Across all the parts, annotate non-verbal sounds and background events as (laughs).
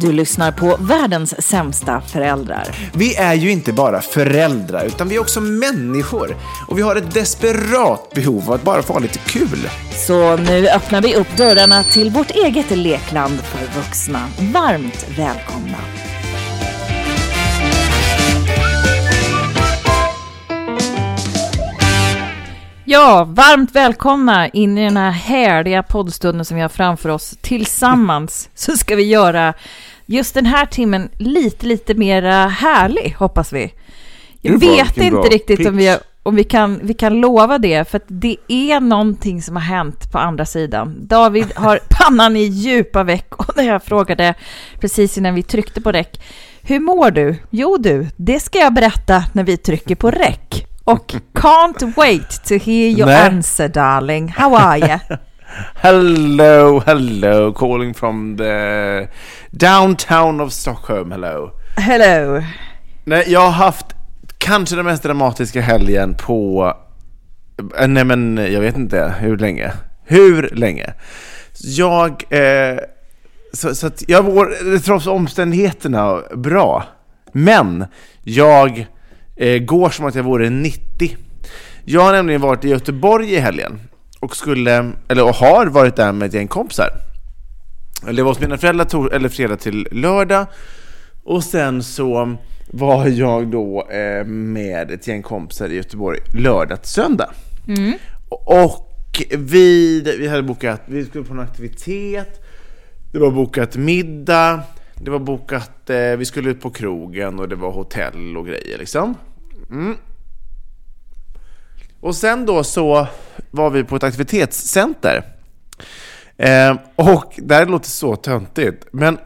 Du lyssnar på världens sämsta föräldrar. Vi är ju inte bara föräldrar, utan vi är också människor. Och vi har ett desperat behov av att bara få ha lite kul. Så nu öppnar vi upp dörrarna till vårt eget lekland för vuxna. Varmt välkomna! Ja, varmt välkomna in i den här härliga poddstunden som vi har framför oss. Tillsammans så ska vi göra just den här timmen lite, lite mer härlig, hoppas vi. Jag Gud, vet inte riktigt om, vi, om vi, kan, vi kan lova det, för det är någonting som har hänt på andra sidan. David har (laughs) pannan i djupa veck och när jag frågade precis innan vi tryckte på räck, hur mår du? Jo du, det ska jag berätta när vi trycker på räck. Och can't wait to hear your Nej. answer darling. How are you? (laughs) Hello, hello, calling from the downtown of Stockholm, hello. Hello. Nej, jag har haft kanske den mest dramatiska helgen på... eh, Nej men jag vet inte hur länge. Hur länge? Jag... Eh, så, så att jag mår trots omständigheterna bra. Men jag eh, går som att jag vore 90. Jag har nämligen varit i Göteborg i helgen och skulle, eller och har varit där med ett gäng kompisar. Eller var hos mina föräldrar tor- eller fredag till lördag och sen så var jag då eh, med ett gäng kompisar i Göteborg lördag till söndag. Och vi, vi hade bokat, vi skulle på en aktivitet, det var bokat middag, det var bokat, eh, vi skulle ut på krogen och det var hotell och grejer liksom. Mm. Och sen då så var vi på ett aktivitetscenter. Eh, och det här låter så töntigt, men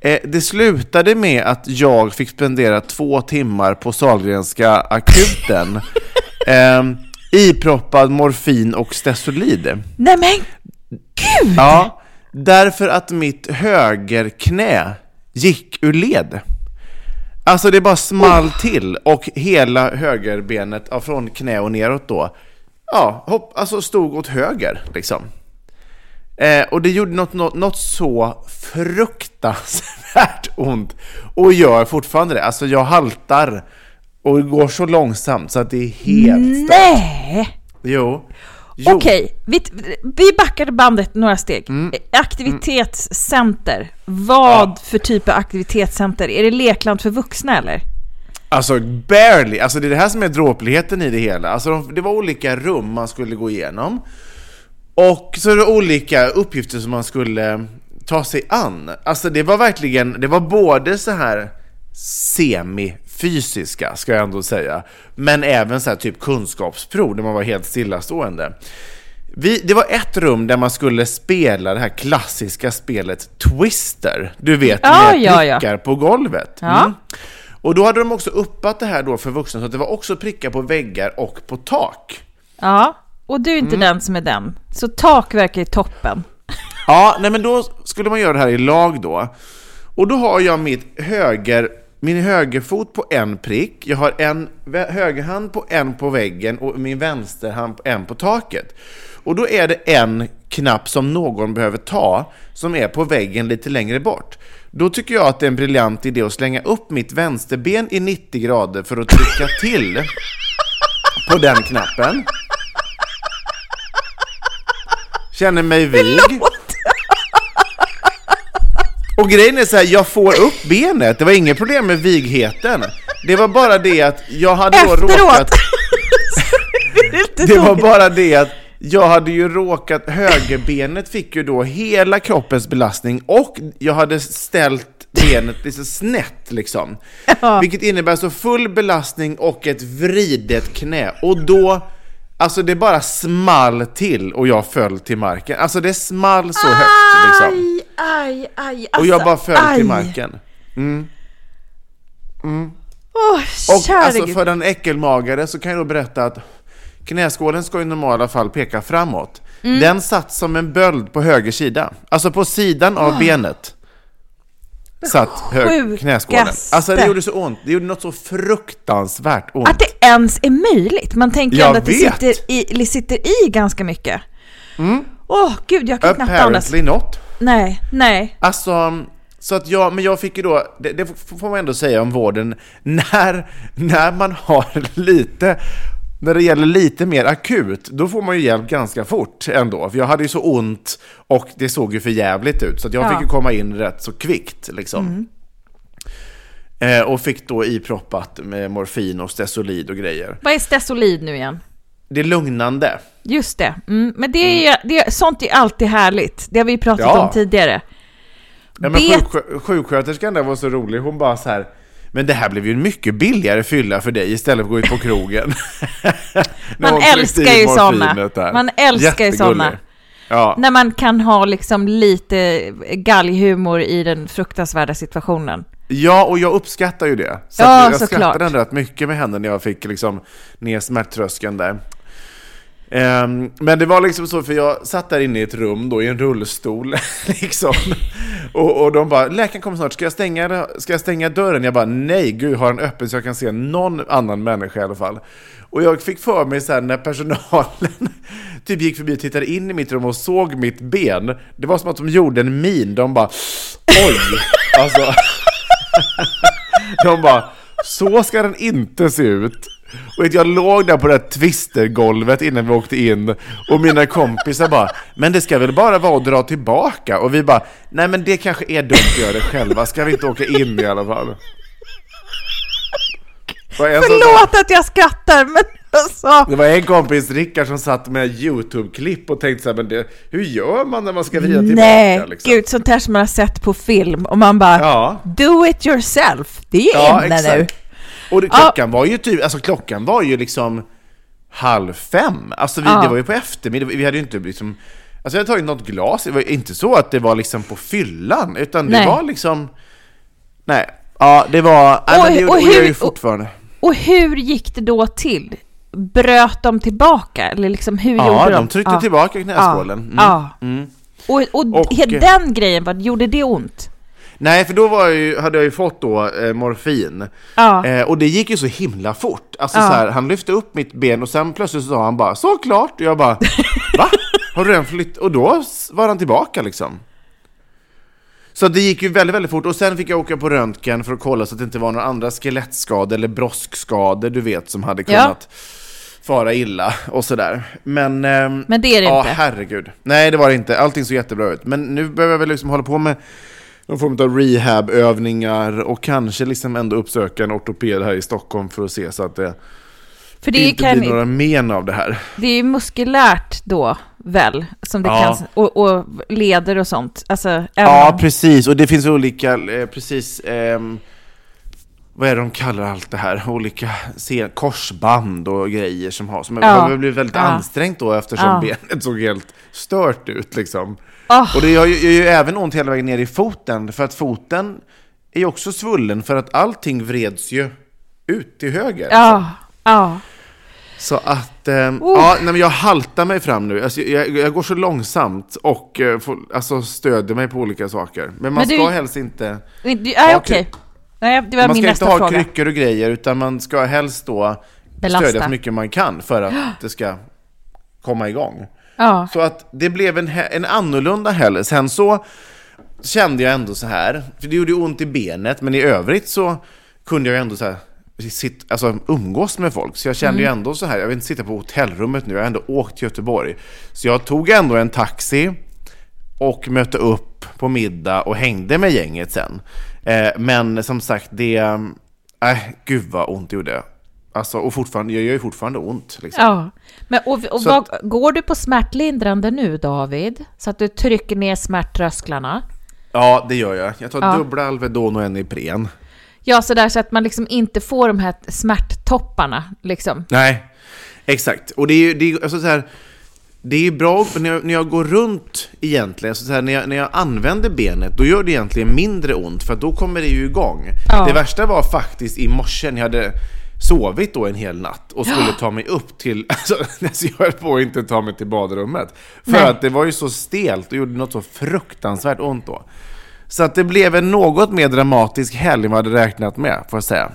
eh, det slutade med att jag fick spendera två timmar på Sahlgrenska akuten (laughs) eh, iproppad morfin och Stesolid. Nej men gud! Ja, därför att mitt högerknä gick ur led. Alltså det bara small till och hela högerbenet, ja, från knä och neråt då, ja, hopp, alltså stod åt höger liksom. Eh, och det gjorde något, något, något så fruktansvärt (laughs) ont och gör fortfarande det. Alltså jag haltar och det går så långsamt så att det är helt stört. Nej! Jo. Jo. Okej, vi, vi backar bandet några steg. Mm. Aktivitetscenter. Vad för typ av aktivitetscenter? Är det lekland för vuxna eller? Alltså barely, alltså det är det här som är dråpligheten i det hela. Alltså de, det var olika rum man skulle gå igenom. Och så är det olika uppgifter som man skulle ta sig an. Alltså det var verkligen, det var både så här semifysiska, ska jag ändå säga, men även så här typ kunskapsprov där man var helt stillastående. Vi, det var ett rum där man skulle spela det här klassiska spelet Twister. Du vet, Ja, med ja, ja. prickar på golvet. Ja. Mm. Och då hade de också uppat det här då för vuxna, så att det var också prickar på väggar och på tak. Ja, och du är Mm. inte den som är den. Så tak verkar i toppen. Ja, nej men då skulle man göra det här i lag då. Och då har jag mitt höger, min högerfot på en prick, jag har en högerhand på en på väggen och min vänsterhand på en på taket. Och då är det en knapp som någon behöver ta, som är på väggen lite längre bort. Då tycker jag att det är en briljant idé att slänga upp mitt vänsterben i 90 grader för att trycka till på den knappen. känner mig vig. (laughs) Och grejen är så här, jag får upp benet. Det var inget problem med vigheten. Det var bara det att jag hade då Efteråt. råkat... (laughs) Det Det var bara det att jag hade ju råkat, högerbenet fick ju då hela kroppens belastning och jag hade ställt benet lite snett liksom. Ja. Vilket innebär så full belastning och ett vridet knä. Och då, alltså det bara small till och jag föll till marken. Alltså det small så högt liksom. Aj, aj, aj. Och jag alltså, bara föll aj. till marken. Åh, Och käre alltså Gud. för den äckelmagare så kan jag då berätta att knäskålen ska i normala fall peka framåt. Mm. Den satt som en böld på höger sida. Alltså på sidan av benet. Satt hög, knäskålen. Alltså det gjorde så ont. Det gjorde något så fruktansvärt ont. Att det ens är möjligt. Man tänker Jag ändå att det sitter i, sitter i ganska mycket. Åh gud, jag kan knappt andas. Apparently not. Nej, nej. Alltså, så att jag, men jag fick ju då, det, det får man ändå säga om vården, när, när man har lite, när det gäller lite mer akut, då får man ju hjälp ganska fort ändå. För jag hade ju så ont och det såg ju för jävligt ut, så jag Ja. fick ju komma in rätt så kvickt liksom. Eh, och fick då iproppat med morfin och stesolid och grejer. Vad är stesolid nu igen? Det är lugnande. Just det. Mm. Men det är, ju- det är, sånt är alltid härligt. Det har vi pratat Ja. om tidigare. Ja, men Bet- sjuksjö- sjuksköterskan där var så rolig, hon bara så här Men det här blev ju en mycket billigare fylla för dig istället för att gå ut på krogen. (laughs) Man älskar ju såna. Man älskar ju såna. Ja. När man kan ha liksom lite galghumor i den fruktansvärda situationen. ja, och jag uppskattar ju det. Så Ja, jag såklart. skrattade ändå rätt mycket med henne när jag fick liksom ner smärttröskeln där. Ehm, men det var liksom så, för jag satt där inne i ett rum då i en rullstol (laughs) liksom. Och, och de bara, läkaren kommer snart, ska jag, stänga, ska jag stänga dörren? Jag bara, nej gud, har den öppen så jag kan se någon annan människa i alla fall. Och jag fick för mig sen när personalen (laughs) typ gick förbi och tittade in i mitt rum och såg mitt ben. Det var som att de gjorde en min, de bara, oj, alltså. (laughs) De bara, så ska den inte se ut. Och jag låg där på det här twistergolvet innan vi åkte in och mina kompisar bara, men det ska väl bara vara att dra tillbaka? Och vi bara, nej men det kanske är dumt att göra det själva, ska vi inte åka in i alla fall? Förlåt att jag skrattar, men alltså... Det var en kompis, Rickard, som satt med YouTube-klipp och tänkte så här, men det, hur gör man när man ska vrida tillbaka? Nej, liksom? gud, sånt här som man har sett på film och man bara Ja. Do it yourself, det är Ja, inne nu. Och det, klockan var ju typ, alltså klockan var ju liksom halv fem. Alltså vi, Ja. det var ju på eftermiddag, vi hade ju inte liksom Alltså jag hade tagit något glas, det var inte så att det var liksom på fyllan, utan det Nej. var liksom Nej, ja det var, nej, Och- men det, och och hur- ju fortfarande Och hur gick det då till? Bröt de tillbaka? Eller liksom hur Ja, gjorde de? de tryckte tillbaka knäskålen. Mm. Ja. Mm. Och, och, Och- den grejen, vad, gjorde det ont? Nej, för då jag ju, hade jag ju fått då eh, morfin. Ja. Eh, och det gick ju så himla fort. Alltså Ja. så här, han lyfte upp mitt ben och sen plötsligt så sa han bara såklart. Och jag bara va? Har du redan flyttat? Och då var han tillbaka liksom. Så det gick ju väldigt, väldigt fort och sen fick jag åka på röntgen för att kolla så att det inte var några andra skelettskador eller broskskador du vet som hade Ja. kunnat fara illa och sådär. Men, ehm, Men det är det ja, inte. herregud. Nej, det var det inte. Allting såg jättebra ut. Men nu behöver jag väl liksom hålla på med någon form av rehabövningar och kanske liksom ändå uppsöka en ortoped här i Stockholm för att se så att det För det, inte kan, blir några men av det här. det är ju muskulärt då, väl? Som det Ja. kan, och, och leder och sånt. Alltså, Ja, precis. Och det finns olika, eh, precis, ehm, vad är det de kallar allt det här? Olika se- korsband och grejer som har, som Ja. har blivit väldigt Ja. ansträngt då eftersom Ja. benet såg helt stört ut liksom. Ah. Och det gör ju, gör ju även ont hela vägen ner i foten, för att foten är ju också svullen för att allting vreds ju ut till höger. Ja, ja. Så att, ehm, Oh. ja, nej, men jag haltar mig fram nu. Alltså, jag, jag går så långsamt och eh, får, alltså, stöder mig på olika saker. Men man Men du- ska helst inte, du- Ja, Nej, okej. Nej, det var man min ska inte nästa ha fråga. kryckor och grejer, utan man ska helst då Belasta. stödja så mycket man kan för att (gasps) det ska komma igång. Ja. Så att det blev en, en annorlunda helg. Sen så kände jag ändå så här, för det gjorde ont i benet, men i övrigt så kunde jag ändå så här sitt, alltså, umgås med folk. Så jag kände Mm. ju ändå så här, jag vill inte sitta på hotellrummet nu, jag har ändå åkt till Göteborg. Så jag tog ändå en taxi och mötte upp på middag och hängde med gänget sen. Eh, men som sagt, det... Äh, gud vad ont det gjorde. Alltså, och fortfarande, jag gör ju fortfarande ont. Liksom. Ja. Men, och, och vad, går du på smärtlindrande nu, David? Så att du trycker ner smärttrösklarna? Ja, det gör jag. Jag tar Ja. dubbla Alvedon och en Ipren. Ja, så där så att man liksom inte får de här smärttopparna, liksom. Nej, exakt. Och det är ju det är, alltså så här, det är ju bra när jag, när jag går runt egentligen, så så här, när, jag, när jag använder benet, då gör det egentligen mindre ont för att då kommer det ju igång. Ja. Det värsta var faktiskt i morse när jag hade sovit då en hel natt och skulle ta mig upp till, (laughs) alltså, alltså jag höll på att inte ta mig till badrummet. För Nej. att det var ju så stelt och gjorde något så fruktansvärt ont då. Så att det blev en något mer dramatisk helg än vad jag hade räknat med, får jag säga.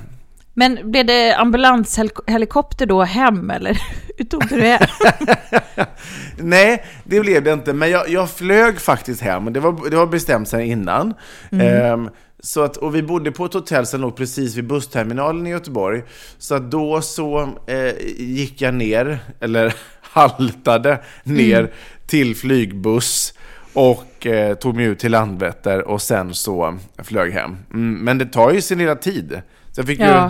Men blev det ambulanshelikopter då hem, eller (laughs) hur tog du det? (laughs) Nej, det blev det inte. Men jag, jag flög faktiskt hem. Det var, det var bestämt sedan innan. Ehm, så att, och vi bodde på ett hotell som låg precis vid bussterminalen i Göteborg. Så att då så eh, gick jag ner, eller (laughs) haltade ner till flygbuss och eh, tog mig ut till Landvetter och sen så flög hem. Mm, men det tar ju sin lilla tid. Så jag fick ju...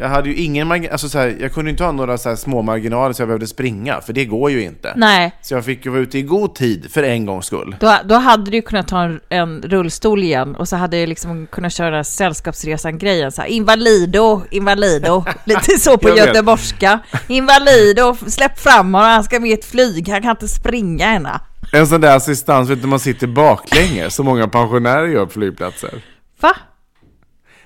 Ja. Jag hade ju ingen margin- alltså så här, jag kunde inte ha några så här små marginaler så jag behövde springa, för det går ju inte. Nej, Så jag fick ju vara ute i god tid för en gångs skull. då, då hade du ju kunnat ta en, en rullstol igen och så hade jag liksom kunnat köra sällskapsresan-grejen så här, invalido, invalido, (laughs) lite så på Jag vet. göteborgska. Invalido, släpp fram honom, han ska med i ett flyg, han kan inte springa än. En sån där assistans, vet du, man sitter baklänges, som många pensionärer gör på flygplatser. Va?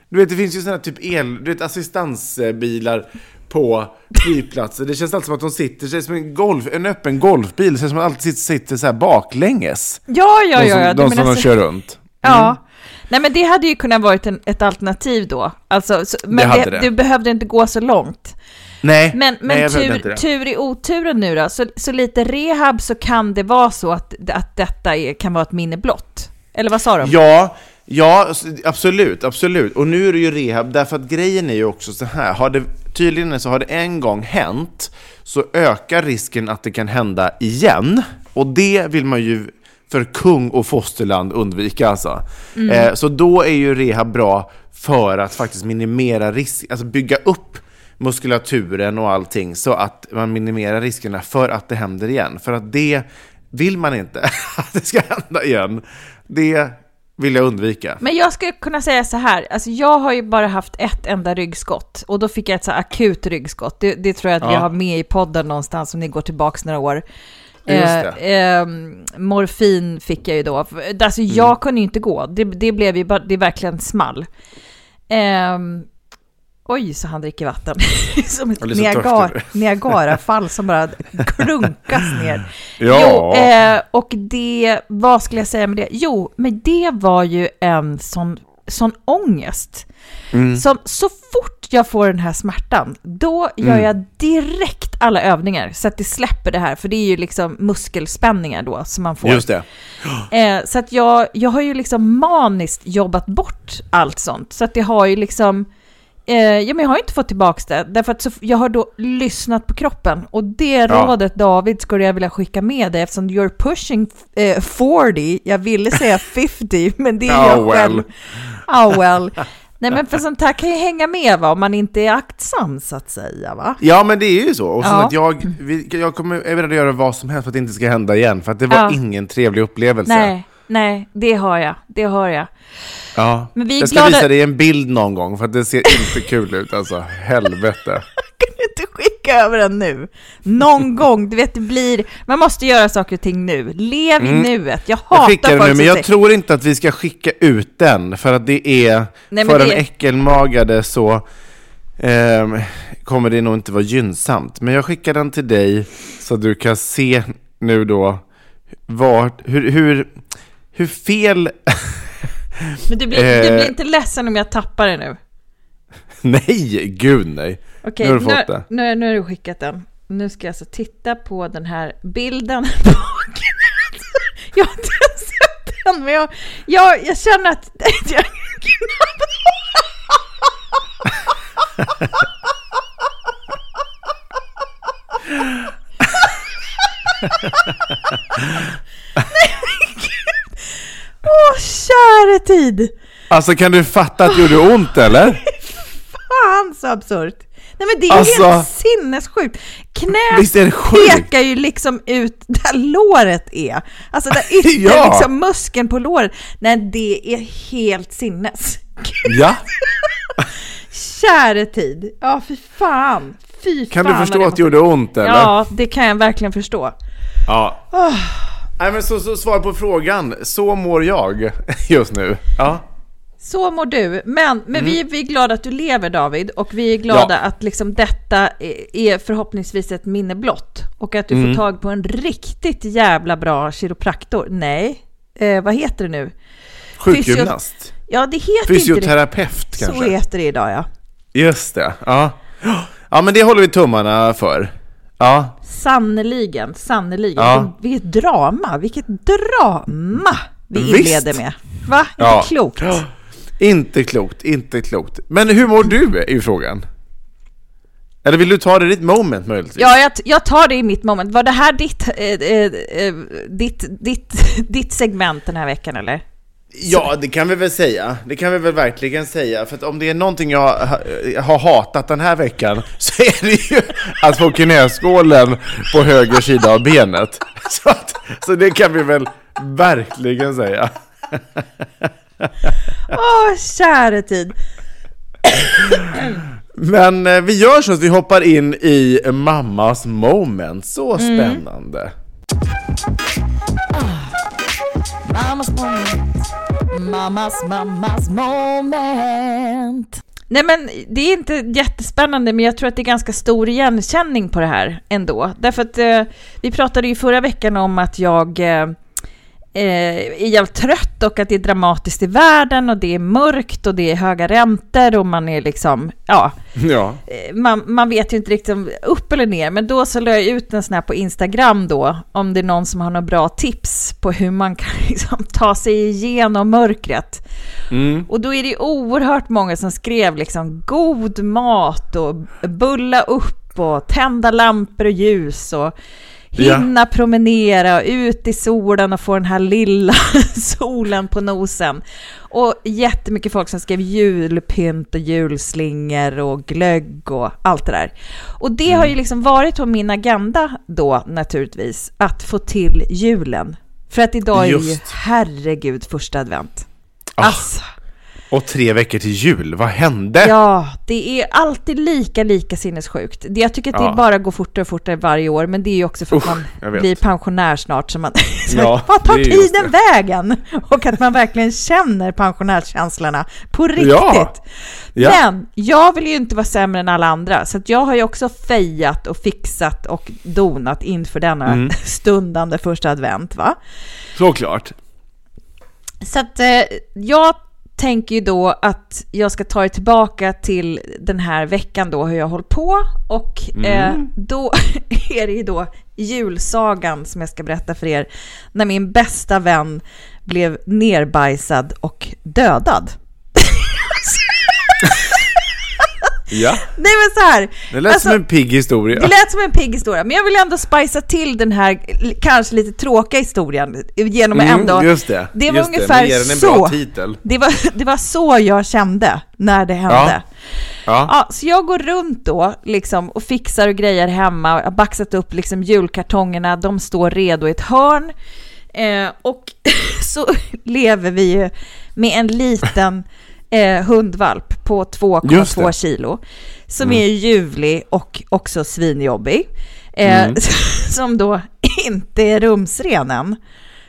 Du vet, det finns ju här typ el, du vet, assistansbilar på flygplatser. Det känns alltid som att de sitter, det känns som en, golf, en öppen golfbil, det känns som att de alltid sitter, så här baklänges. Ja, ja, de som, ja. de, som de kör runt. Ja. Nej men det hade ju kunnat varit en, ett alternativ då. Alltså, så, men hade det, det. du behövde inte gå så långt. Nej, Men, nej men inte tur, det. tur i oturen nu då, så, så lite rehab så kan det vara så att, att detta är, kan vara ett minne blott. Eller vad sa de? Ja, ja, absolut, absolut. Och nu är det ju rehab, därför att grejen är ju också så här, har det, tydligen så har det en gång hänt, så ökar risken att det kan hända igen. Och det vill man ju för kung och fosterland undvika alltså. Eh, så då är ju rehab bra för att faktiskt minimera risk, alltså bygga upp muskulaturen och allting så att man minimerar riskerna för att det händer igen. För att det vill man inte (laughs) att det ska hända igen. Det vill jag undvika. Men jag skulle kunna säga så här, alltså jag har ju bara haft ett enda ryggskott och då fick jag ett så akut ryggskott. Det, det tror jag att vi Ja. har med i podden någonstans om ni går tillbaka några år. Eh, ehm, morfin fick jag ju då. Alltså Mm. jag kunde ju inte gå, det, det blev ju bara, det verkligen small. Ehm, oj, så han dricker vatten. (laughs) som ett Niagara. Niagarafall som bara klunkas ner. (laughs) Ja. Jo, eh, och det, vad skulle jag säga med det? Jo, men det var ju en sån, sån ångest. Mm. Som så fort jag får den här smärtan, då gör Mm. jag direkt alla övningar så att det släpper det här, för det är ju liksom muskelspänningar då som man får. Just det. (gasps) Eh, så att jag, jag har ju liksom maniskt jobbat bort allt sånt. Så att det har ju liksom... Eh, ja, men jag har inte fått tillbaka det. Därför att så, jag har då lyssnat på kroppen. Och det Ja. rådet, David, skulle jag vilja skicka med dig eftersom you're pushing eh, 40. Jag ville säga (laughs) 50, men det är Oh, jag well. själv. Oh well. (laughs) Nej, men för sånt här kan ju hänga med va, om man inte är aktsam så att säga va. Ja, men det är ju så. Och Ja. sagt, jag, jag kommer jag är beredd att göra vad som helst för att det inte ska hända igen. För att det var Ja. ingen trevlig upplevelse. Nej, nej, det har jag. Det har jag. Ja. Men vi är jag ska glada- visa dig en bild någon gång, för att det ser inte kul ut alltså. Helvete. (laughs) kan inte skicka över den nu. Någon (laughs) gång, du vet det blir, man måste göra saker och ting nu. Lev i nuet. Jag Jag hatar den folk nu, som men jag säger, tror inte att vi ska skicka ut den, för att det är, Nej, för det- den äckelmagade så ehm, kommer det nog inte vara gynnsamt. Men jag skickar den till dig, så att du kan se nu då vart, hur, hur, hur fel (laughs) men du blir, du Eh. blir inte ledsen om jag tappar det nu. Nej, gud nej. Okej, Nu har du nu, fått det. nu, nu har du skickat den. Nu ska jag alltså titta på den här bilden. (laughs) jag har inte sett den, men jag, jag, jag känner att (laughs) jag knappt Åh, käre tid! Alltså kan du fatta att det gjorde ont eller? (laughs) Fan så absurt! Nej men det är Alltså- helt sinnessjukt. Knät pekar ju liksom ut där låret är. Alltså där ytter, (laughs) Ja. liksom muskeln på låret. Nej, det är helt sinnes. (laughs) Ja. Käre tid. Ja, fy fan. Fy Kan fan du förstå att det gjorde ont eller? Ja, det kan jag verkligen förstå. Ja. Nej men så, så svar på frågan. Så mår jag (laughs) just nu. Ja. Så mår du. Men, men vi, vi är glada att du lever David och vi är glada Ja. att liksom detta är- förhoppningsvis ett minne blott. Och att du får tag på en riktigt jävla bra kiropraktor. Nej, eh, vad heter det nu? Sjukgymnast. Ja, det heter inte Fysioterapeut det. kanske. Så heter det idag ja. Just det. Ja. Ja men det håller vi tummarna för. Ja. Sannerligen, sannerligen. Ja. Vilket drama, vilket drama vi Visst. inleder med. Va? Ja. Inte klokt. Ja. (gasps) Inte klokt, inte klokt. Men hur mår du är ju frågan. Eller vill du ta det ditt moment möjligtvis? Ja, jag, jag tar det i mitt moment. Var det här ditt, eh, eh, eh, ditt, ditt, (laughs) ditt segment den här veckan eller? Ja, det kan vi väl säga. Det kan vi väl verkligen säga. För att om det är någonting jag ha- har hatat den här veckan (laughs) så är det ju att få knäskålen på höger sida av benet. (laughs) Så, att, så det kan vi väl verkligen säga. (laughs) Åh, käre tid. (clears throat) Men eh, vi gör så att vi hoppar in i mammas moment. Så spännande. Mammas moment. Mammas, mammas moment. Nej men det är inte jättespännande men jag tror att det är ganska stor igenkänning på det här ändå. Därför att eh, vi pratade ju förra veckan om att jag eh, eh, är jävligt trött och att det är dramatiskt i världen och det är mörkt och det är höga räntor och man är liksom, ja, Ja. Eh, man, man vet ju inte riktigt om upp eller ner, men då så la jag ut en sån här på Instagram då, om det är någon som har några bra tips på hur man kan (laughs) liksom ta sig igenom mörkret. Mm. Och då är det oerhört många som skrev liksom god mat och bulla upp och tända lampor och ljus och hinna promenera och ut i solen och få den här lilla (laughs) solen på nosen. Och jättemycket folk som skrev julpynt och julslingor och glögg och allt det där. Och det har ju liksom varit på min agenda då naturligtvis, att få till julen. För att idag är det ju, Just. herregud, första advent. Ah. Alltså. Och tre veckor till jul, vad hände? Ja, det är alltid lika, lika sinnessjukt. Det- Jag tycker att det Ja. bara går fortare och fortare varje år, men det är ju också för att Usch, man blir pensionär snart, så man... (laughs) så Ja, vad tar tiden vägen? Och att man verkligen känner pensionärskänslorna på riktigt. Ja. Ja. Men jag vill ju inte vara sämre än alla andra, så jag har ju också fejat och fixat och donat inför denna Mm. (laughs) stundande första advent, va? Såklart. Så att eh, jag tänker ju då att jag ska ta er tillbaka till den här veckan då, hur jag har hållit på. Och eh, då (laughs) är det ju då julsagan som jag ska berätta för er, när min bästa vän blev nerbajsad och dödad. (laughs) Ja. Nej men så här, Det lät Alltså, som en pigg historia. det lät som en pigg historia, men jag vill ändå spicea till den här kanske lite tråkiga historien genom att ändå... Mm, just det. Det var just ungefär det. En så. bra titel. Det var, (laughs) det var så jag kände när det hände. Ja. Ja, så jag går runt då liksom, och fixar och grejer hemma. Jag har baxat upp liksom, julkartongerna, de står redo i ett hörn. Eh, och (laughs) så lever vi ju med en liten eh, hundvalp på Just 2,2 det. kilo. Som är ljuvlig och också svinjobbig. Eh, (laughs) Som då inte är rumsren än.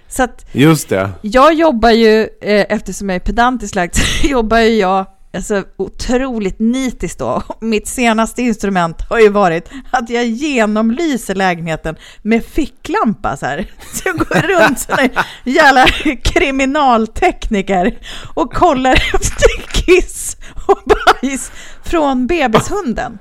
Så att Just det. jag jobbar ju, eh, eftersom jag är pedantisk lagd, (laughs) så jobbar ju jag alltså, otroligt nitiskt då. Mitt senaste instrument har ju varit att jag genomlyser lägenheten med ficklampa så här. Så jag går runt som en jävla kriminaltekniker och kollar efter kiss och bajs från bebishunden.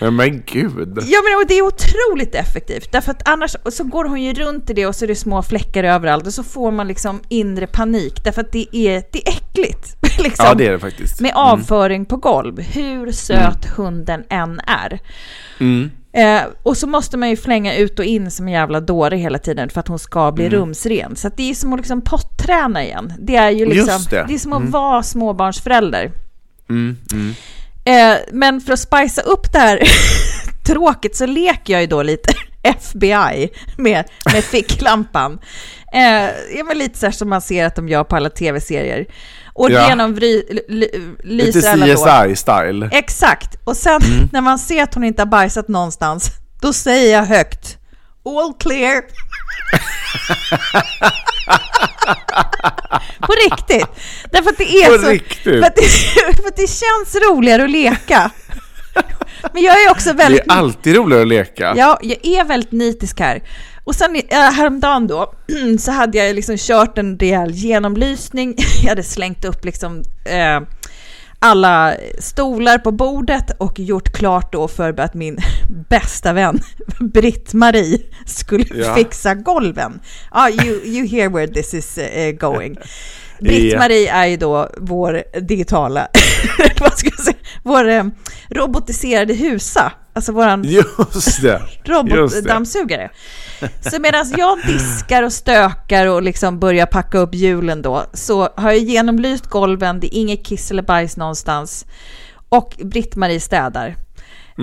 Men, men gud. Ja men och det är otroligt effektivt därför att annars så går hon ju runt i det och så är det små fläckar överallt och så får man liksom inre panik därför att det är, det är äckligt. (laughs) Liksom, Ja, det är det faktiskt. med avföring på golv, hur söt hunden än är. Mm. Eh, och så måste man ju flänga ut och in som en jävla dåre hela tiden för att hon ska bli Mm. rumsren. Så det är som att liksom potträna igen. Det är ju liksom, Just det. är som att vara småbarnsförälder. Eh, men för att spicea upp det här (laughs) tråkigt så leker jag ju då lite (laughs) FBI med, med ficklampan. Eh, väl lite så här som man ser att de gör på alla tv-serier. Och Ja. genom vry, l, l, Lite lyser alla då. CSI-style. Exakt. Och sen Mm. (laughs) när man ser att hon inte har bajsat någonstans, då säger jag högt All clear. På riktigt. Därför att det är På så... riktigt? För att, det, (laughs) för att det känns roligare att leka. Men jag är också Det väldigt... är alltid roligare att leka. Ja, jag är väldigt nitisk här. Och sen äh, häromdagen då, (clears throat) så hade jag liksom kört en rejäl genomlysning. (laughs) Jag hade slängt upp liksom eh, alla stolar på bordet och gjort klart då för att min bästa vän (laughs) Britt-Marie skulle Ja. fixa golven. Ja, you, you hear where this is eh, going. Britt-Marie är ju då vår digitala, (laughs) vad ska jag säga, vår eh, robotiserade husa. Alltså våran (laughs) robotdammsugare. Så medan jag diskar och stökar och liksom börjar packa upp hjulen då, så har jag genomlyst golven, det är inget kiss eller bajs någonstans. Och Britt-Marie städar.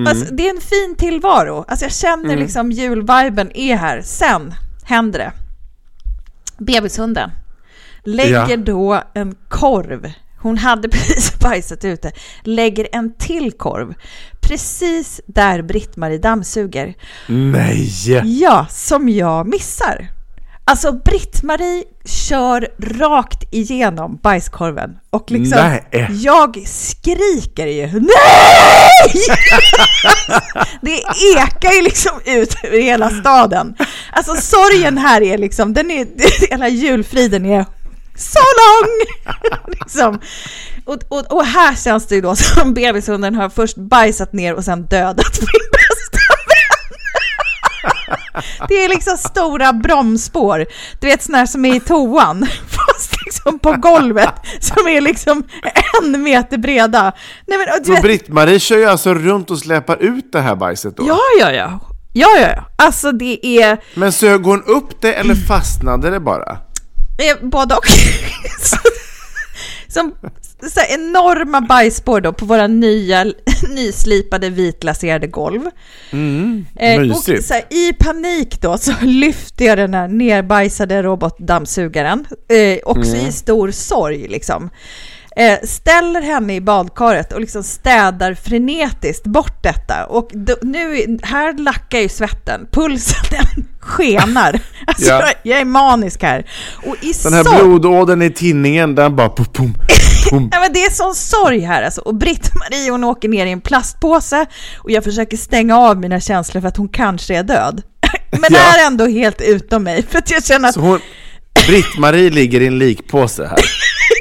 Alltså, det är en fin tillvaro. Alltså jag känner liksom julviben är här. Sen händer det. Bebishunden lägger Ja. då en korv. Hon hade (laughs) precis bajsat ute. Lägger en till korv. Precis där Britt-Marie dammsuger. Nej! Ja, som jag missar. Alltså Britt-Marie kör rakt igenom bajskorven och liksom Nej. jag skriker ju NEJ! (laughs) det ekar ju liksom ut ur hela staden. Alltså sorgen här är liksom, den är, (laughs) hela julfriden är so long! (laughs) liksom. och, och, och här känns det ju då som bebishunden har först bajsat ner och sen dödat min bästa vän. Det är liksom stora bromsspår. Du vet sådana som är i toan, (laughs) fast liksom på golvet, som är liksom en meter breda. Nej, men, och du vet, Britt-Marie kör ju alltså runt och släpar ut det här bajset då? ja, ja, ja. Ja, ja, ja. Alltså det är Men sög hon upp det eller fastnade det bara? Eh, både och. Som så enorma bajsspår då på våra nya nyslipade vitlaserade golv. Eh, och så här, I panik då så lyfter jag den här nerbajsade robotdammsugaren, eh, också i stor sorg liksom. Eh, ställer henne i badkaret och liksom städar frenetiskt bort detta. Och då, nu, här lackar ju svetten, pulsen (laughs) den skenar. Alltså, Ja. jag är manisk här. Och i Den här sorg- blodådern i tinningen, den bara pum, pum, pum. (laughs) Ja, men det är sån sorg här alltså. Och Britt-Marie hon åker ner i en plastpåse och jag försöker stänga av mina känslor för att hon kanske är död. (laughs) Men Ja. är ändå helt utom mig för att jag känner att hon, Britt-Marie ligger i en likpåse här.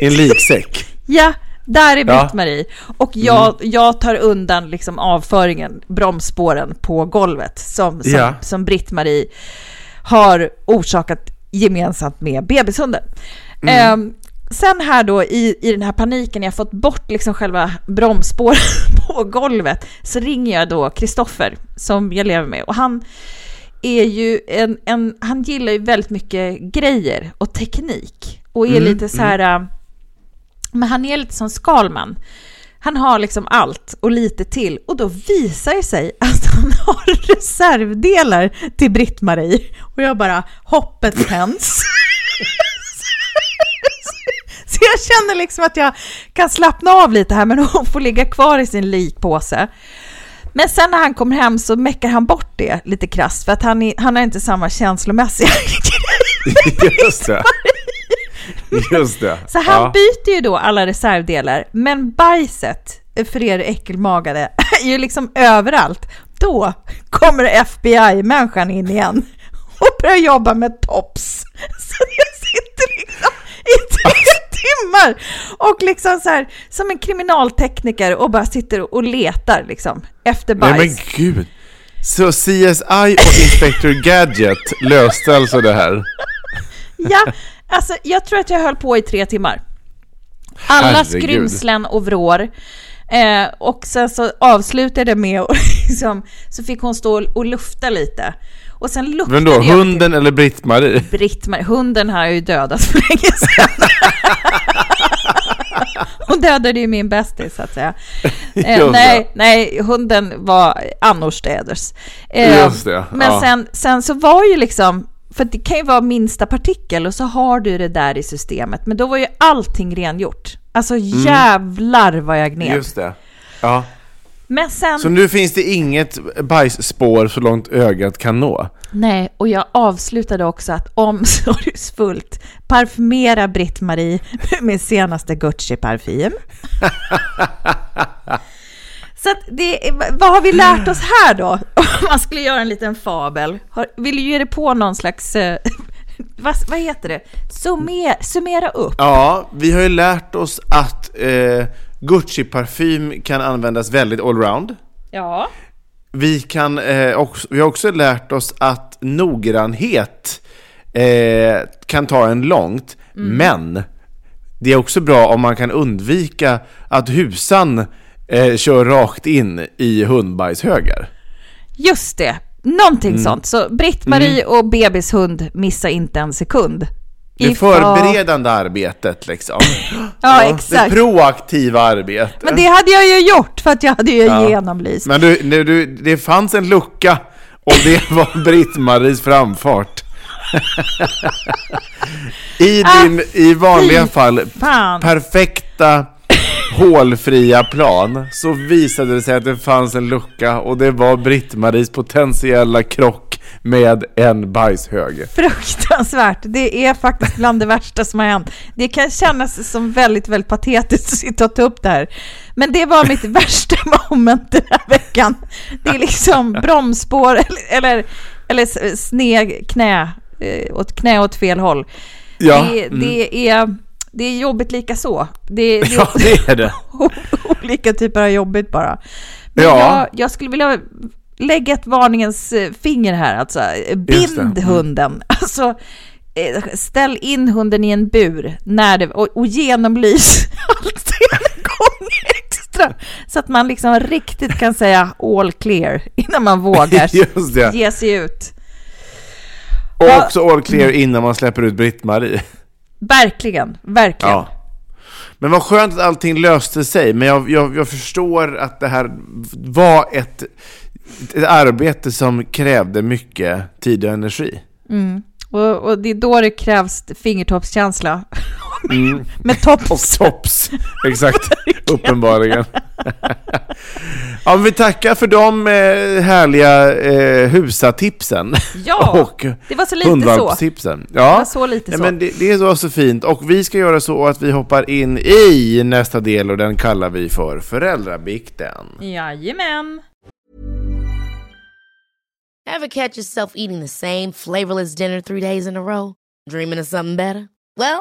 I en liksäck. Ja, där är Ja. Mm. Britt-Marie. Och jag, jag tar undan liksom avföringen, bromsspåren på golvet som, som, Ja. som Britt-Marie har orsakat gemensamt med bebishunden. Mm. Ehm, sen här då i, i den här paniken, jag har fått bort liksom själva bromsspåren (laughs) på golvet, så ringer jag då Kristoffer som jag lever med och han är ju en, en, han gillar ju väldigt mycket grejer och teknik och är lite så här, äh, men han är lite som Skalman. Han har liksom allt och lite till och då visar det sig att han (laughs) har reservdelar till Britt-Marie och jag bara hoppet tänds. (laughs) Så jag känner liksom att jag kan slappna av lite här men hon får ligga kvar i sin likpåse. Men sen när han kommer hem så meckar han bort det lite krasst för att han, är, han har inte samma känslomässiga (laughs) Just det. (laughs) Just det. Så han Ja. byter ju då alla reservdelar, men bajset för er äckelmagade (laughs) är ju liksom överallt. Då kommer FBI-människan in igen och börjar jobba med tops. (laughs) Så jag sitter liksom i tre timmar och liksom så här som en kriminaltekniker och bara sitter och letar liksom efter bajs. Nej men gud. Så CSI och Inspector Gadget löste alltså det här? Ja, alltså jag tror att jag höll på i tre timmar. Alla Herregud. skrymslen och vrår. Eh, och sen så avslutade det med och (laughs) liksom, så fick hon stå och lufta lite. Och sen luktade Men då, jag hunden eller Britt-Marie? till Britt-Marie. Hunden har jag ju dödat för länge sedan. (laughs) Hon dödade ju min bästis så att säga. (laughs) Eh, nej, nej, hunden var annorstäders. Eh, Just det, Men ja. sen, sen så var ju liksom, för det kan ju vara minsta partikel och så har du det där i systemet. Men då var ju allting rengjort. Alltså jävlar vad jag gned. Mm. Just det. Ja. Men sen, Så nu finns det inget bajsspår så långt ögat kan nå? nej, och jag avslutade också att omsorgsfullt parfymera Britt-Marie med min senaste Gucci-parfym. (laughs) Så att det, vad har vi lärt oss här då? Om (laughs) man skulle göra en liten fabel. Har, vill du ge dig på någon slags, eh, (laughs) vad, vad heter det? Summer, summera upp. Ja, vi har ju lärt oss att eh, Gucci-parfym kan användas väldigt allround. Ja. Vi, kan, eh, också, vi har också lärt oss att noggrannhet eh, kan ta en långt, men det är också bra om man kan undvika att husan eh, kör rakt in i hundbajshögar. Just det, någonting sånt. Så Britt-Marie och bebishund missa inte en sekund. Det förberedande arbetet liksom. (gasps) Ja, Det exakt. proaktiva arbetet. Men det hade jag ju gjort för att jag hade ju genomlyst. Men du, du, du, det fanns en lucka och det (laughs) var Britt-Maries framfart. (laughs) I din, i vanliga Ah, fall, fan. perfekta hålfria plan så visade det sig att det fanns en lucka och det var Britt-Maries potentiella krock med en bajshög. Fruktansvärt. Det är faktiskt bland det värsta som har hänt. Det kan kännas som väldigt, väldigt patetiskt att sitta och ta upp det här. Men det var mitt (laughs) värsta moment den här veckan. Det är liksom bromsspår eller, eller, eller sned knä, eh, åt knä åt fel håll. Ja, Det, mm. det, är, det är jobbigt lika så. Det, det Ja, det är det. (laughs) olika typer av jobbigt bara. Men Ja. jag, jag skulle vilja lägga ett varningens eh, finger här alltså. Det. Bind Mm. hunden. (laughs) Alltså, eh, ställ in hunden i en bur när det, och, och genomlys (laughs) alltid en gång extra. Så att man liksom riktigt kan säga all clear innan man vågar ge sig ut. Och också all clear innan man släpper ut Britt-Marie. Verkligen, verkligen. Ja. Men vad skönt att allting löste sig. Men jag, jag, jag förstår att det här var ett, ett arbete som krävde mycket tid och energi. Och, och det är då det krävs fingertoppskänsla. Mm. (laughs) Med tops. Och tops. Exakt. (laughs) Uppenbarligen. (laughs) ja, vi tackar för de eh, härliga eh, husatipsen. Ja, och det var så lite så. hundvalpstipsen. Ja, Det var så lite så. Men det, det var så fint. Och vi ska göra så att vi hoppar in i nästa del och den kallar vi för föräldrabikten. Jajamän. Ever catch yourself eating the same flavorless dinner three days in a row? Dreaming of something better? Well,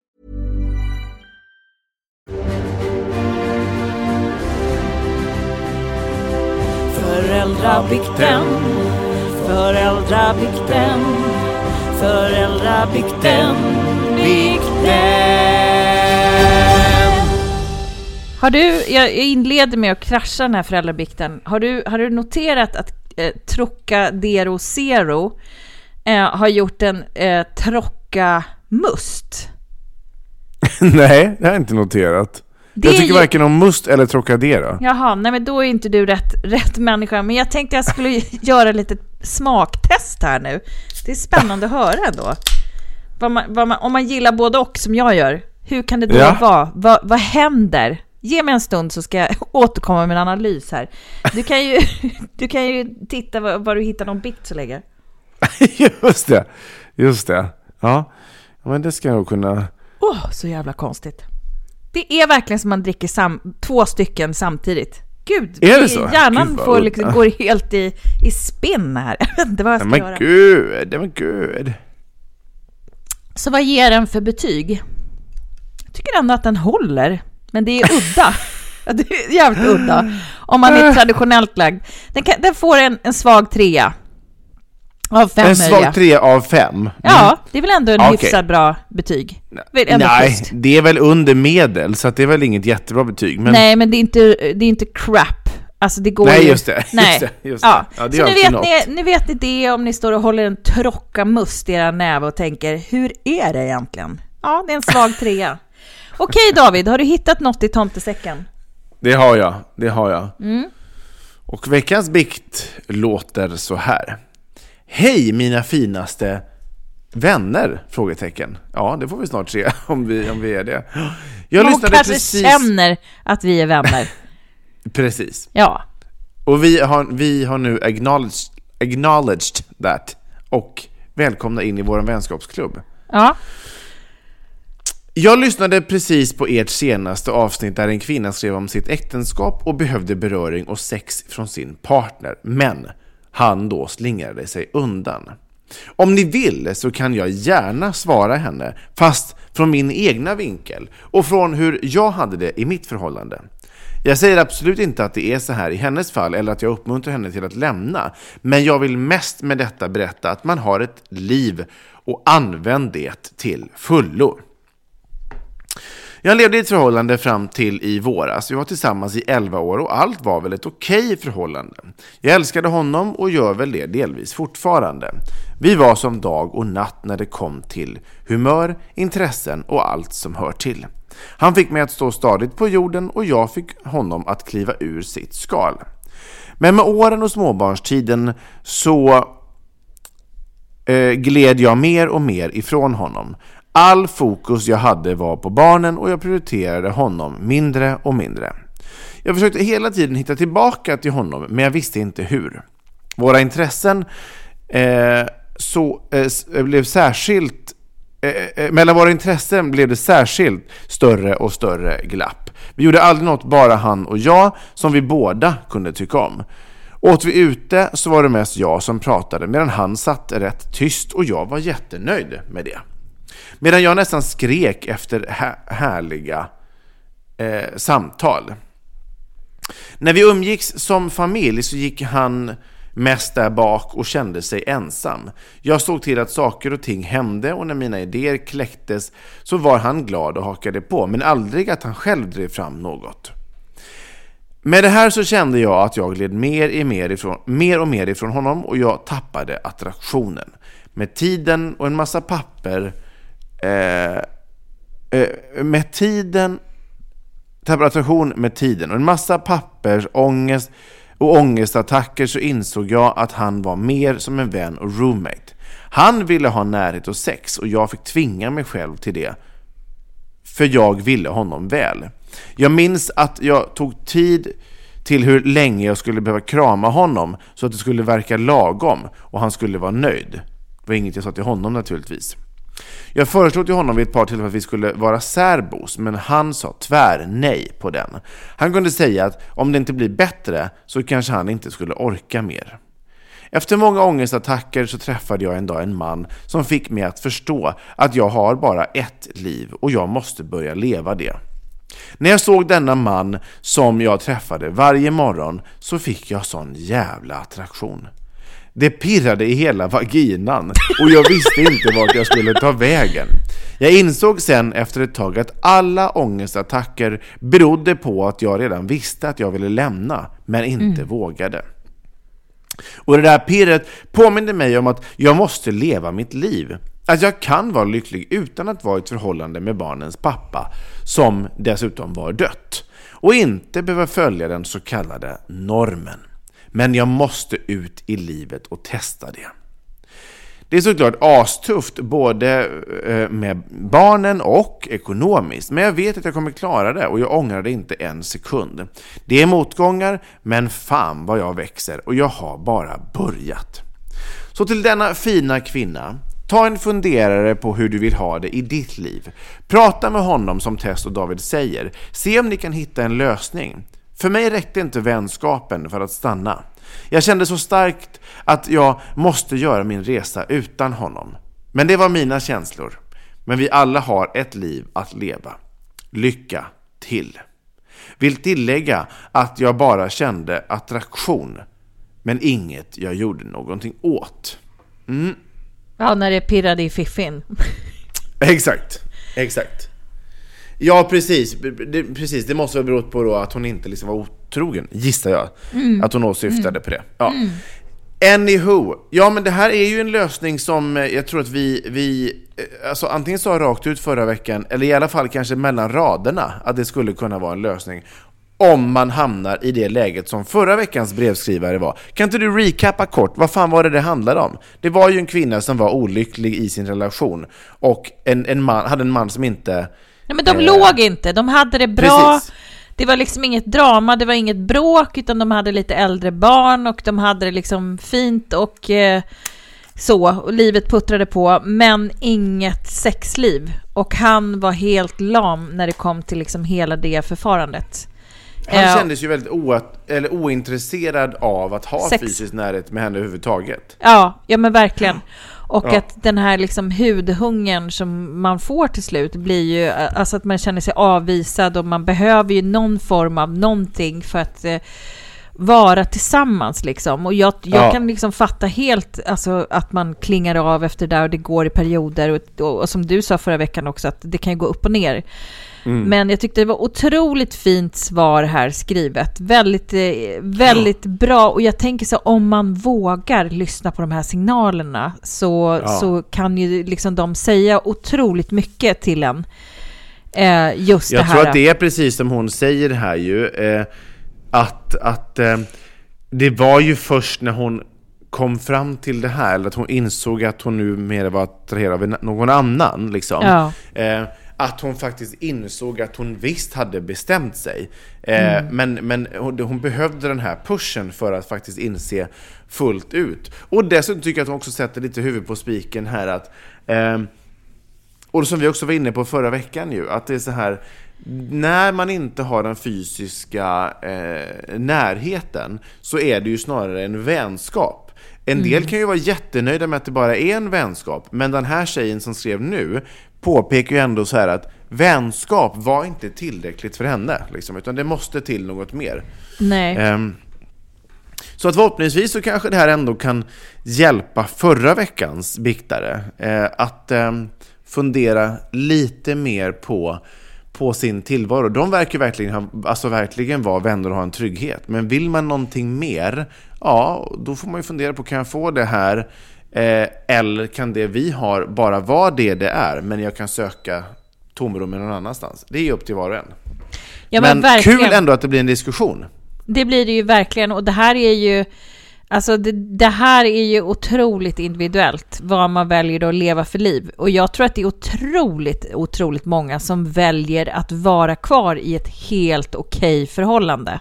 Föräldrabikten, föräldrabikten, föräldrabikten, bikten. Har du, jag inleder med att krascha den här föräldrabikten. Har du, har du noterat att eh, Trocadero Zero eh, har gjort en eh, Trocca Must? (laughs) Nej, det har jag inte noterat. Det jag tycker ju- varken om must eller Trocadero. Jaha, nej men då är inte du rätt, rätt människa. Men jag tänkte jag skulle (laughs) göra ett litet smaktest här nu. Det är spännande att höra ändå. Vad man, vad man, om man gillar både och som jag gör, hur kan det då Ja. vara? Vad, vad händer? Ge mig en stund så ska jag (laughs) återkomma med en analys här. Du kan ju, (laughs) du kan ju titta vad, vad du hittar någon bit så länge. just det, just det. Ja, men det ska jag nog kunna... Åh, så jävla konstigt. Det är verkligen som man dricker sam, två stycken samtidigt. Gud, Är det så? hjärnan Gud, får liksom, går helt i, i spinn här. (laughs) Jag vet inte vad jag ska Nej, göra. men gud, men gud. Så vad ger den för betyg? Jag tycker ändå att den håller, men det är udda. (laughs) Det är jävligt udda. Om man är traditionellt lagd. Den, kan, den får en, en svag trea. Av fem En möjliga. svag tre av fem. Ja, det är väl ändå en Okej. hyfsat bra betyg. Ändå Nej, schysst. det är väl under medel, så att det är väl inget jättebra betyg. Men Nej, men det är inte, det är inte crap. Alltså det går Nej, ju... just det, (laughs) just Nej. det, just det. Ja. Det så nu vet, något. ni, nu vet ni det om ni står och håller en trocka must i era näve och tänker, hur är det egentligen? Ja, det är en svag trea. (laughs) Okej David, har du hittat något i tomtesäcken? det har jag, det har jag. Mm. Och veckans bikt låter så här. Hej mina finaste vänner? Frågetecken. Ja, det får vi snart se (laughs) om vi, om vi är det. Jag Hon lyssnade kanske precis... känner att vi är vänner. (laughs) Precis. Ja. Och vi har, vi har nu acknowledged, acknowledged that och välkomna in i vår vänskapsklubb. Ja. Jag lyssnade precis på ert senaste avsnitt där en kvinna skrev om sitt äktenskap och behövde beröring och sex från sin partner. Men han då slingrade sig undan. Om ni vill så kan jag gärna svara henne, fast från min egna vinkel och från hur jag hade det i mitt förhållande. Jag säger absolut inte att det är så här i hennes fall eller att jag uppmuntrar henne till att lämna. Men jag vill mest med detta berätta att man har ett liv och använd det till fullo. Jag levde i ett förhållande fram till i våras. Vi var tillsammans i 11 år och allt var väl ett okej förhållande. Jag älskade honom och gör väl det delvis fortfarande. Vi var som dag och natt när det kom till humör, intressen och allt som hör till. Han fick mig att stå stadigt på jorden och jag fick honom att kliva ur sitt skal. Men med åren och småbarnstiden så eh, gled jag mer och mer ifrån honom. All fokus jag hade var på barnen och jag prioriterade honom mindre och mindre. Jag försökte hela tiden hitta tillbaka till honom, men jag visste inte hur. Våra intressen eh, så, eh, eh blev särskilt eh, eh, eh, mellan våra intressen blev det särskilt större och större glapp. Vi gjorde aldrig något bara han och jag som vi båda kunde tycka om. Åt vi ute så var det mest jag som pratade medan han satt rätt tyst och jag var jättenöjd med det. Medan jag nästan skrek efter härliga eh, samtal. När vi umgicks som familj så gick han mest där bak och kände sig ensam. Jag såg till att saker och ting hände och när mina idéer kläcktes så var han glad och hakade på, men aldrig att han själv drev fram något. Med det här så kände jag att jag gled mer, i mer, ifrån, mer och mer ifrån honom och jag tappade attraktionen. Med tiden och en massa papper eh, Eh, eh, med tiden tappade med tiden och en massa pappers, ångest och ångestattacker så insåg jag att han var mer som en vän och roommate. Han ville ha närhet och sex och jag fick tvinga mig själv till det. För jag ville honom väl. Jag minns att jag tog tid till hur länge jag skulle behöva krama honom så att det skulle verka lagom och han skulle vara nöjd. Det var inget jag sa till honom naturligtvis. Jag föreslog till honom vid ett par tillfällen att vi skulle vara särbos, men han sa tvär nej på den. Han kunde säga att om det inte blir bättre så kanske han inte skulle orka mer. Efter många ångestattacker så träffade jag en dag en man som fick mig att förstå att jag har bara ett liv och jag måste börja leva det. När jag såg denna man som jag träffade varje morgon så fick jag sån jävla attraktion. Det pirrade i hela vaginan och jag visste inte vart jag skulle ta vägen. Jag insåg sen efter ett tag att alla ångestattacker berodde på att jag redan visste att jag ville lämna, men inte vågade. Och det där pirret påminde mig om att jag måste leva mitt liv. Att jag kan vara lycklig utan att vara i ett förhållande med barnens pappa, som dessutom var dött. Och inte behöva följa den så kallade normen. Men jag måste ut i livet och testa det. Det är såklart astufft både eh, med barnen och ekonomiskt, men jag vet att jag kommer klara det och jag ångrar det inte en sekund. Det är motgångar, men fan vad jag växer och jag har bara börjat. Så till denna fina kvinna, ta en funderare på hur du vill ha det i ditt liv. Prata med honom som Tess och David säger, se om ni kan hitta en lösning. För mig räckte inte vänskapen för att stanna. Jag kände så starkt att jag måste göra min resa utan honom. Men det var mina känslor. Men vi alla har ett liv att leva. Lycka till! Vill tillägga att jag bara kände attraktion, men inget jag gjorde någonting åt. Mm. Ja, när det pirrade i fiffin. Exakt, exakt. Ja, precis. Det, precis. Det måste ha berott på då att hon inte liksom var otrogen, gissar jag. Att hon åsyftade på det. Ja. Anywho, ja men det här är ju en lösning som eh, jag tror att vi, vi eh, alltså antingen sa rakt ut förra veckan, eller i alla fall kanske mellan raderna, att det skulle kunna vara en lösning. Om man hamnar i det läget som förra veckans brevskrivare var. Kan inte du recappa kort, vad fan var det det handlade om? Det var ju en kvinna som var olycklig i sin relation och en, en man, hade en man som inte... Nej, men de Eh, låg inte, de hade det bra. Precis. Det var liksom inget drama, det var inget bråk, utan de hade lite äldre barn och de hade det liksom fint och eh, så. Och livet puttrade på, men inget sexliv. Och han var helt lam när det kom till liksom hela det förfarandet. Han Eh, kändes ju väldigt eller ointresserad av att ha Sex. fysisk närhet med henne överhuvudtaget. Ja, ja men verkligen. Och Ja. att den här liksom hudhungern som man får till slut blir ju, alltså att man känner sig avvisad och man behöver ju någon form av någonting för att eh, vara tillsammans liksom. Och jag, jag Ja. kan liksom fatta helt alltså, att man klingar av efter det där och det går i perioder. Och, och, och som du sa förra veckan också, att det kan ju gå upp och ner. Men jag tyckte det var otroligt fint svar här skrivet. Väldigt, eh, väldigt bra. Och jag tänker så om man vågar lyssna på de här signalerna så, Ja. så kan ju liksom de säga otroligt mycket till en. Eh, just det Jag här. tror att det är precis som hon säger här ju, eh, att, att eh, det var ju först när hon kom fram till det här, eller att hon insåg att hon nu mer var attraherad av någon annan, liksom. Ja. Eh, att hon faktiskt insåg att hon visst hade bestämt sig. Eh, Men, men hon, hon behövde den här pushen för att faktiskt inse fullt ut. Och dessutom tycker jag att hon också sätter lite huvud på spiken här att eh, och som vi också var inne på förra veckan ju, att det är så här när man inte har den fysiska eh, närheten så är det ju snarare en vänskap. En del kan ju vara jättenöjda med att det bara är en vänskap, men den här tjejen som skrev nu påpekar ju ändå så här att vänskap var inte tillräckligt för henne, liksom, utan det måste till något mer. Nej. Ehm, så att förhoppningsvis så kanske det här ändå kan hjälpa förra veckans biktare eh, att ehm, fundera lite mer på, på sin tillvaro. De verkar verkligen, ha, alltså verkligen vara vänner och ha en trygghet. Men vill man någonting mer, ja, då får man ju fundera på, kan jag få det här? Eh, eller kan det vi har bara vara det det är, men jag kan söka tomrum någon annanstans? Det är upp till var och en. ja, men verkligen. kul ändå att det blir en diskussion. Det blir det ju verkligen och det här är ju Alltså det, det här är ju otroligt individuellt vad man väljer att leva för liv. Och jag tror att det är otroligt, otroligt många som väljer att vara kvar i ett helt okej förhållande.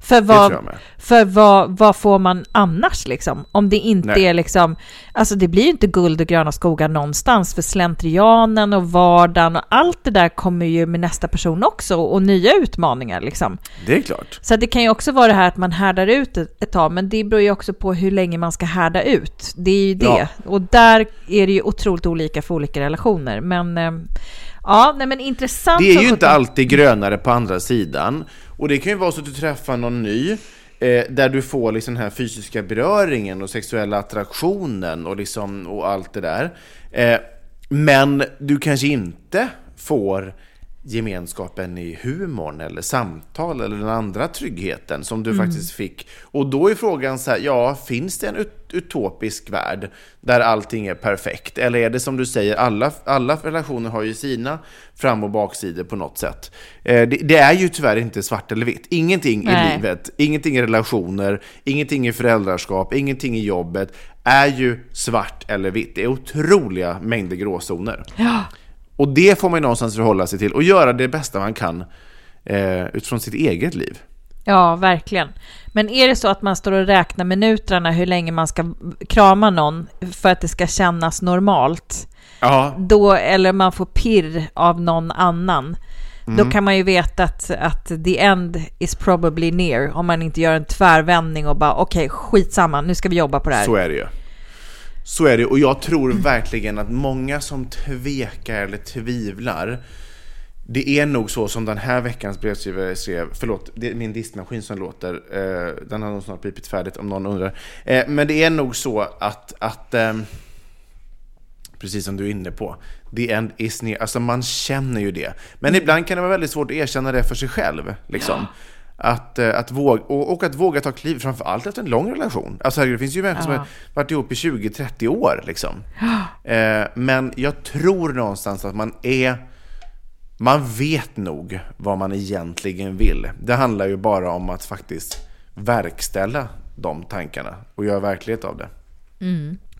För, vad, för vad, vad får man annars liksom? Om det inte Nej. är liksom, alltså det blir ju inte guld och gröna skogar någonstans för slentrianen och vardagen och allt det där kommer ju med nästa person också och nya utmaningar liksom. Det är klart. Så det kan ju också vara det här att man härdar ut ett, ett tag, men det beror ju också på hur länge man ska härda ut. Det är ju det. Ja. Och där är det ju otroligt olika för olika relationer. Men eh, ja, nej men intressant. Det är ju inte alltid grönare på andra sidan. Och det kan ju vara så att du träffar någon ny, eh, där du får liksom den här fysiska beröringen och sexuella attraktionen och, liksom, och allt det där. Eh, men du kanske inte får gemenskapen i humorn eller samtal eller den andra tryggheten som du faktiskt fick. Och då är frågan så här, ja, finns det en ut- utopisk värld där allting är perfekt? Eller är det som du säger, alla, alla relationer har ju sina fram och baksidor på något sätt. Eh, det, det är ju tyvärr inte svart eller vitt. Ingenting Nej. i livet, ingenting i relationer, ingenting i föräldraskap, ingenting i jobbet är ju svart eller vitt. Det är otroliga mängder gråzoner. Ja. Och det får man ju någonstans förhålla sig till och göra det bästa man kan eh, utifrån sitt eget liv. Ja, verkligen. Men är det så att man står och räknar minuterna hur länge man ska krama någon för att det ska kännas normalt, Ja, då, eller man får pirr av någon annan, då kan man ju veta att, att the end is probably near om man inte gör en tvärvändning och bara okej, skitsamma, nu ska vi jobba på det här. så är det ju. Så är det och jag tror verkligen att många som tvekar eller tvivlar det är nog så som den här veckans brevskrivare skrev, förlåt, det är min diskmaskin som låter, eh, den har nog snart blivit färdigt om någon undrar. Eh, men det är nog så att, att ehm, precis som du är inne på, the end is near, alltså man känner ju det. Men ibland kan det vara väldigt svårt att erkänna det för sig själv, liksom. Att, eh, att våga, och, och att våga ta kliv, framför allt efter en lång relation. Alltså det finns ju människor som Ja. har varit ihop i 20-30 år, liksom. (gasps) Eh, men jag tror någonstans att man är man vet nog vad man egentligen vill. Det handlar ju bara om att faktiskt verkställa de tankarna och göra verklighet av det.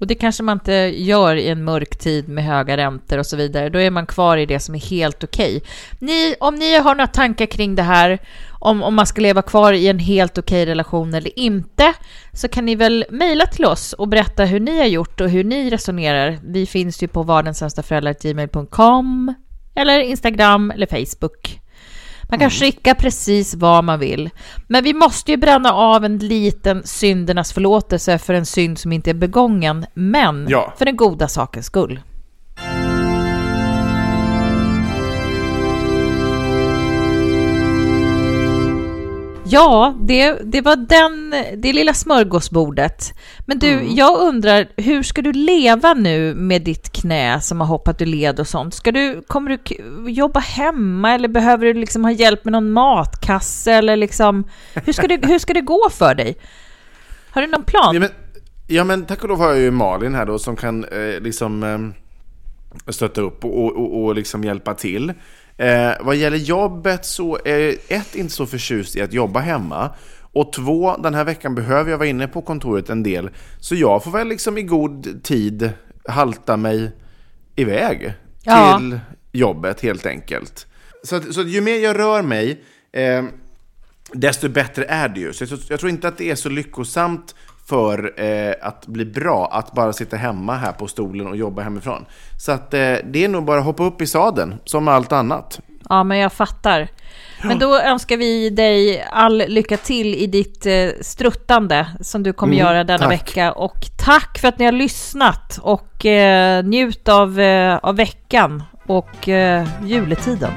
Och det kanske man inte gör i en mörk tid med höga räntor och så vidare. Då är man kvar i det som är helt okej. Ni, om ni har några tankar kring det här, om, om man ska leva kvar i en helt okej relation eller inte, så kan ni väl mejla till oss och berätta hur ni har gjort och hur ni resonerar. Vi finns ju på vardensämstaföräldrar.gmail.com eller Instagram eller Facebook. Man kan skicka precis vad man vill. Men vi måste ju bränna av en liten syndernas förlåtelse för en synd som inte är begången, men Ja. för den goda sakens skull. Ja, det, det var den, det lilla smörgåsbordet. Men du, jag undrar, hur ska du leva nu med ditt knä som har hoppat ur led och sånt? Ska du, kommer du jobba hemma eller behöver du liksom ha hjälp med någon matkasse eller liksom, hur ska det, (laughs) hur ska det gå för dig? Har du någon plan? Ja men, ja, men tack och lov har jag ju Malin här då som kan eh, liksom eh, stötta upp och, och, och, och liksom hjälpa till. Eh, vad gäller jobbet så är jag ett, inte så förtjust i att jobba hemma. Och två, den här veckan behöver jag vara inne på kontoret en del. Så jag får väl liksom i god tid halta mig iväg Ja. till jobbet helt enkelt. Så, att, så att ju mer jag rör mig, eh, desto bättre är det ju. Så jag, jag tror inte att det är så lyckosamt för eh, att bli bra att bara sitta hemma här på stolen och jobba hemifrån. Så att eh, det är nog bara att hoppa upp i sadeln, som med allt annat. Ja, men jag fattar. Men då önskar vi dig all lycka till i ditt eh, struttande som du kommer Mm, göra denna tack. vecka. Och tack för att ni har lyssnat och eh, njut av, eh, av veckan och eh, juletiden.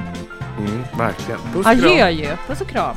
Mm, verkligen. Puss och Adjö, kram. adjö. Puss och kram.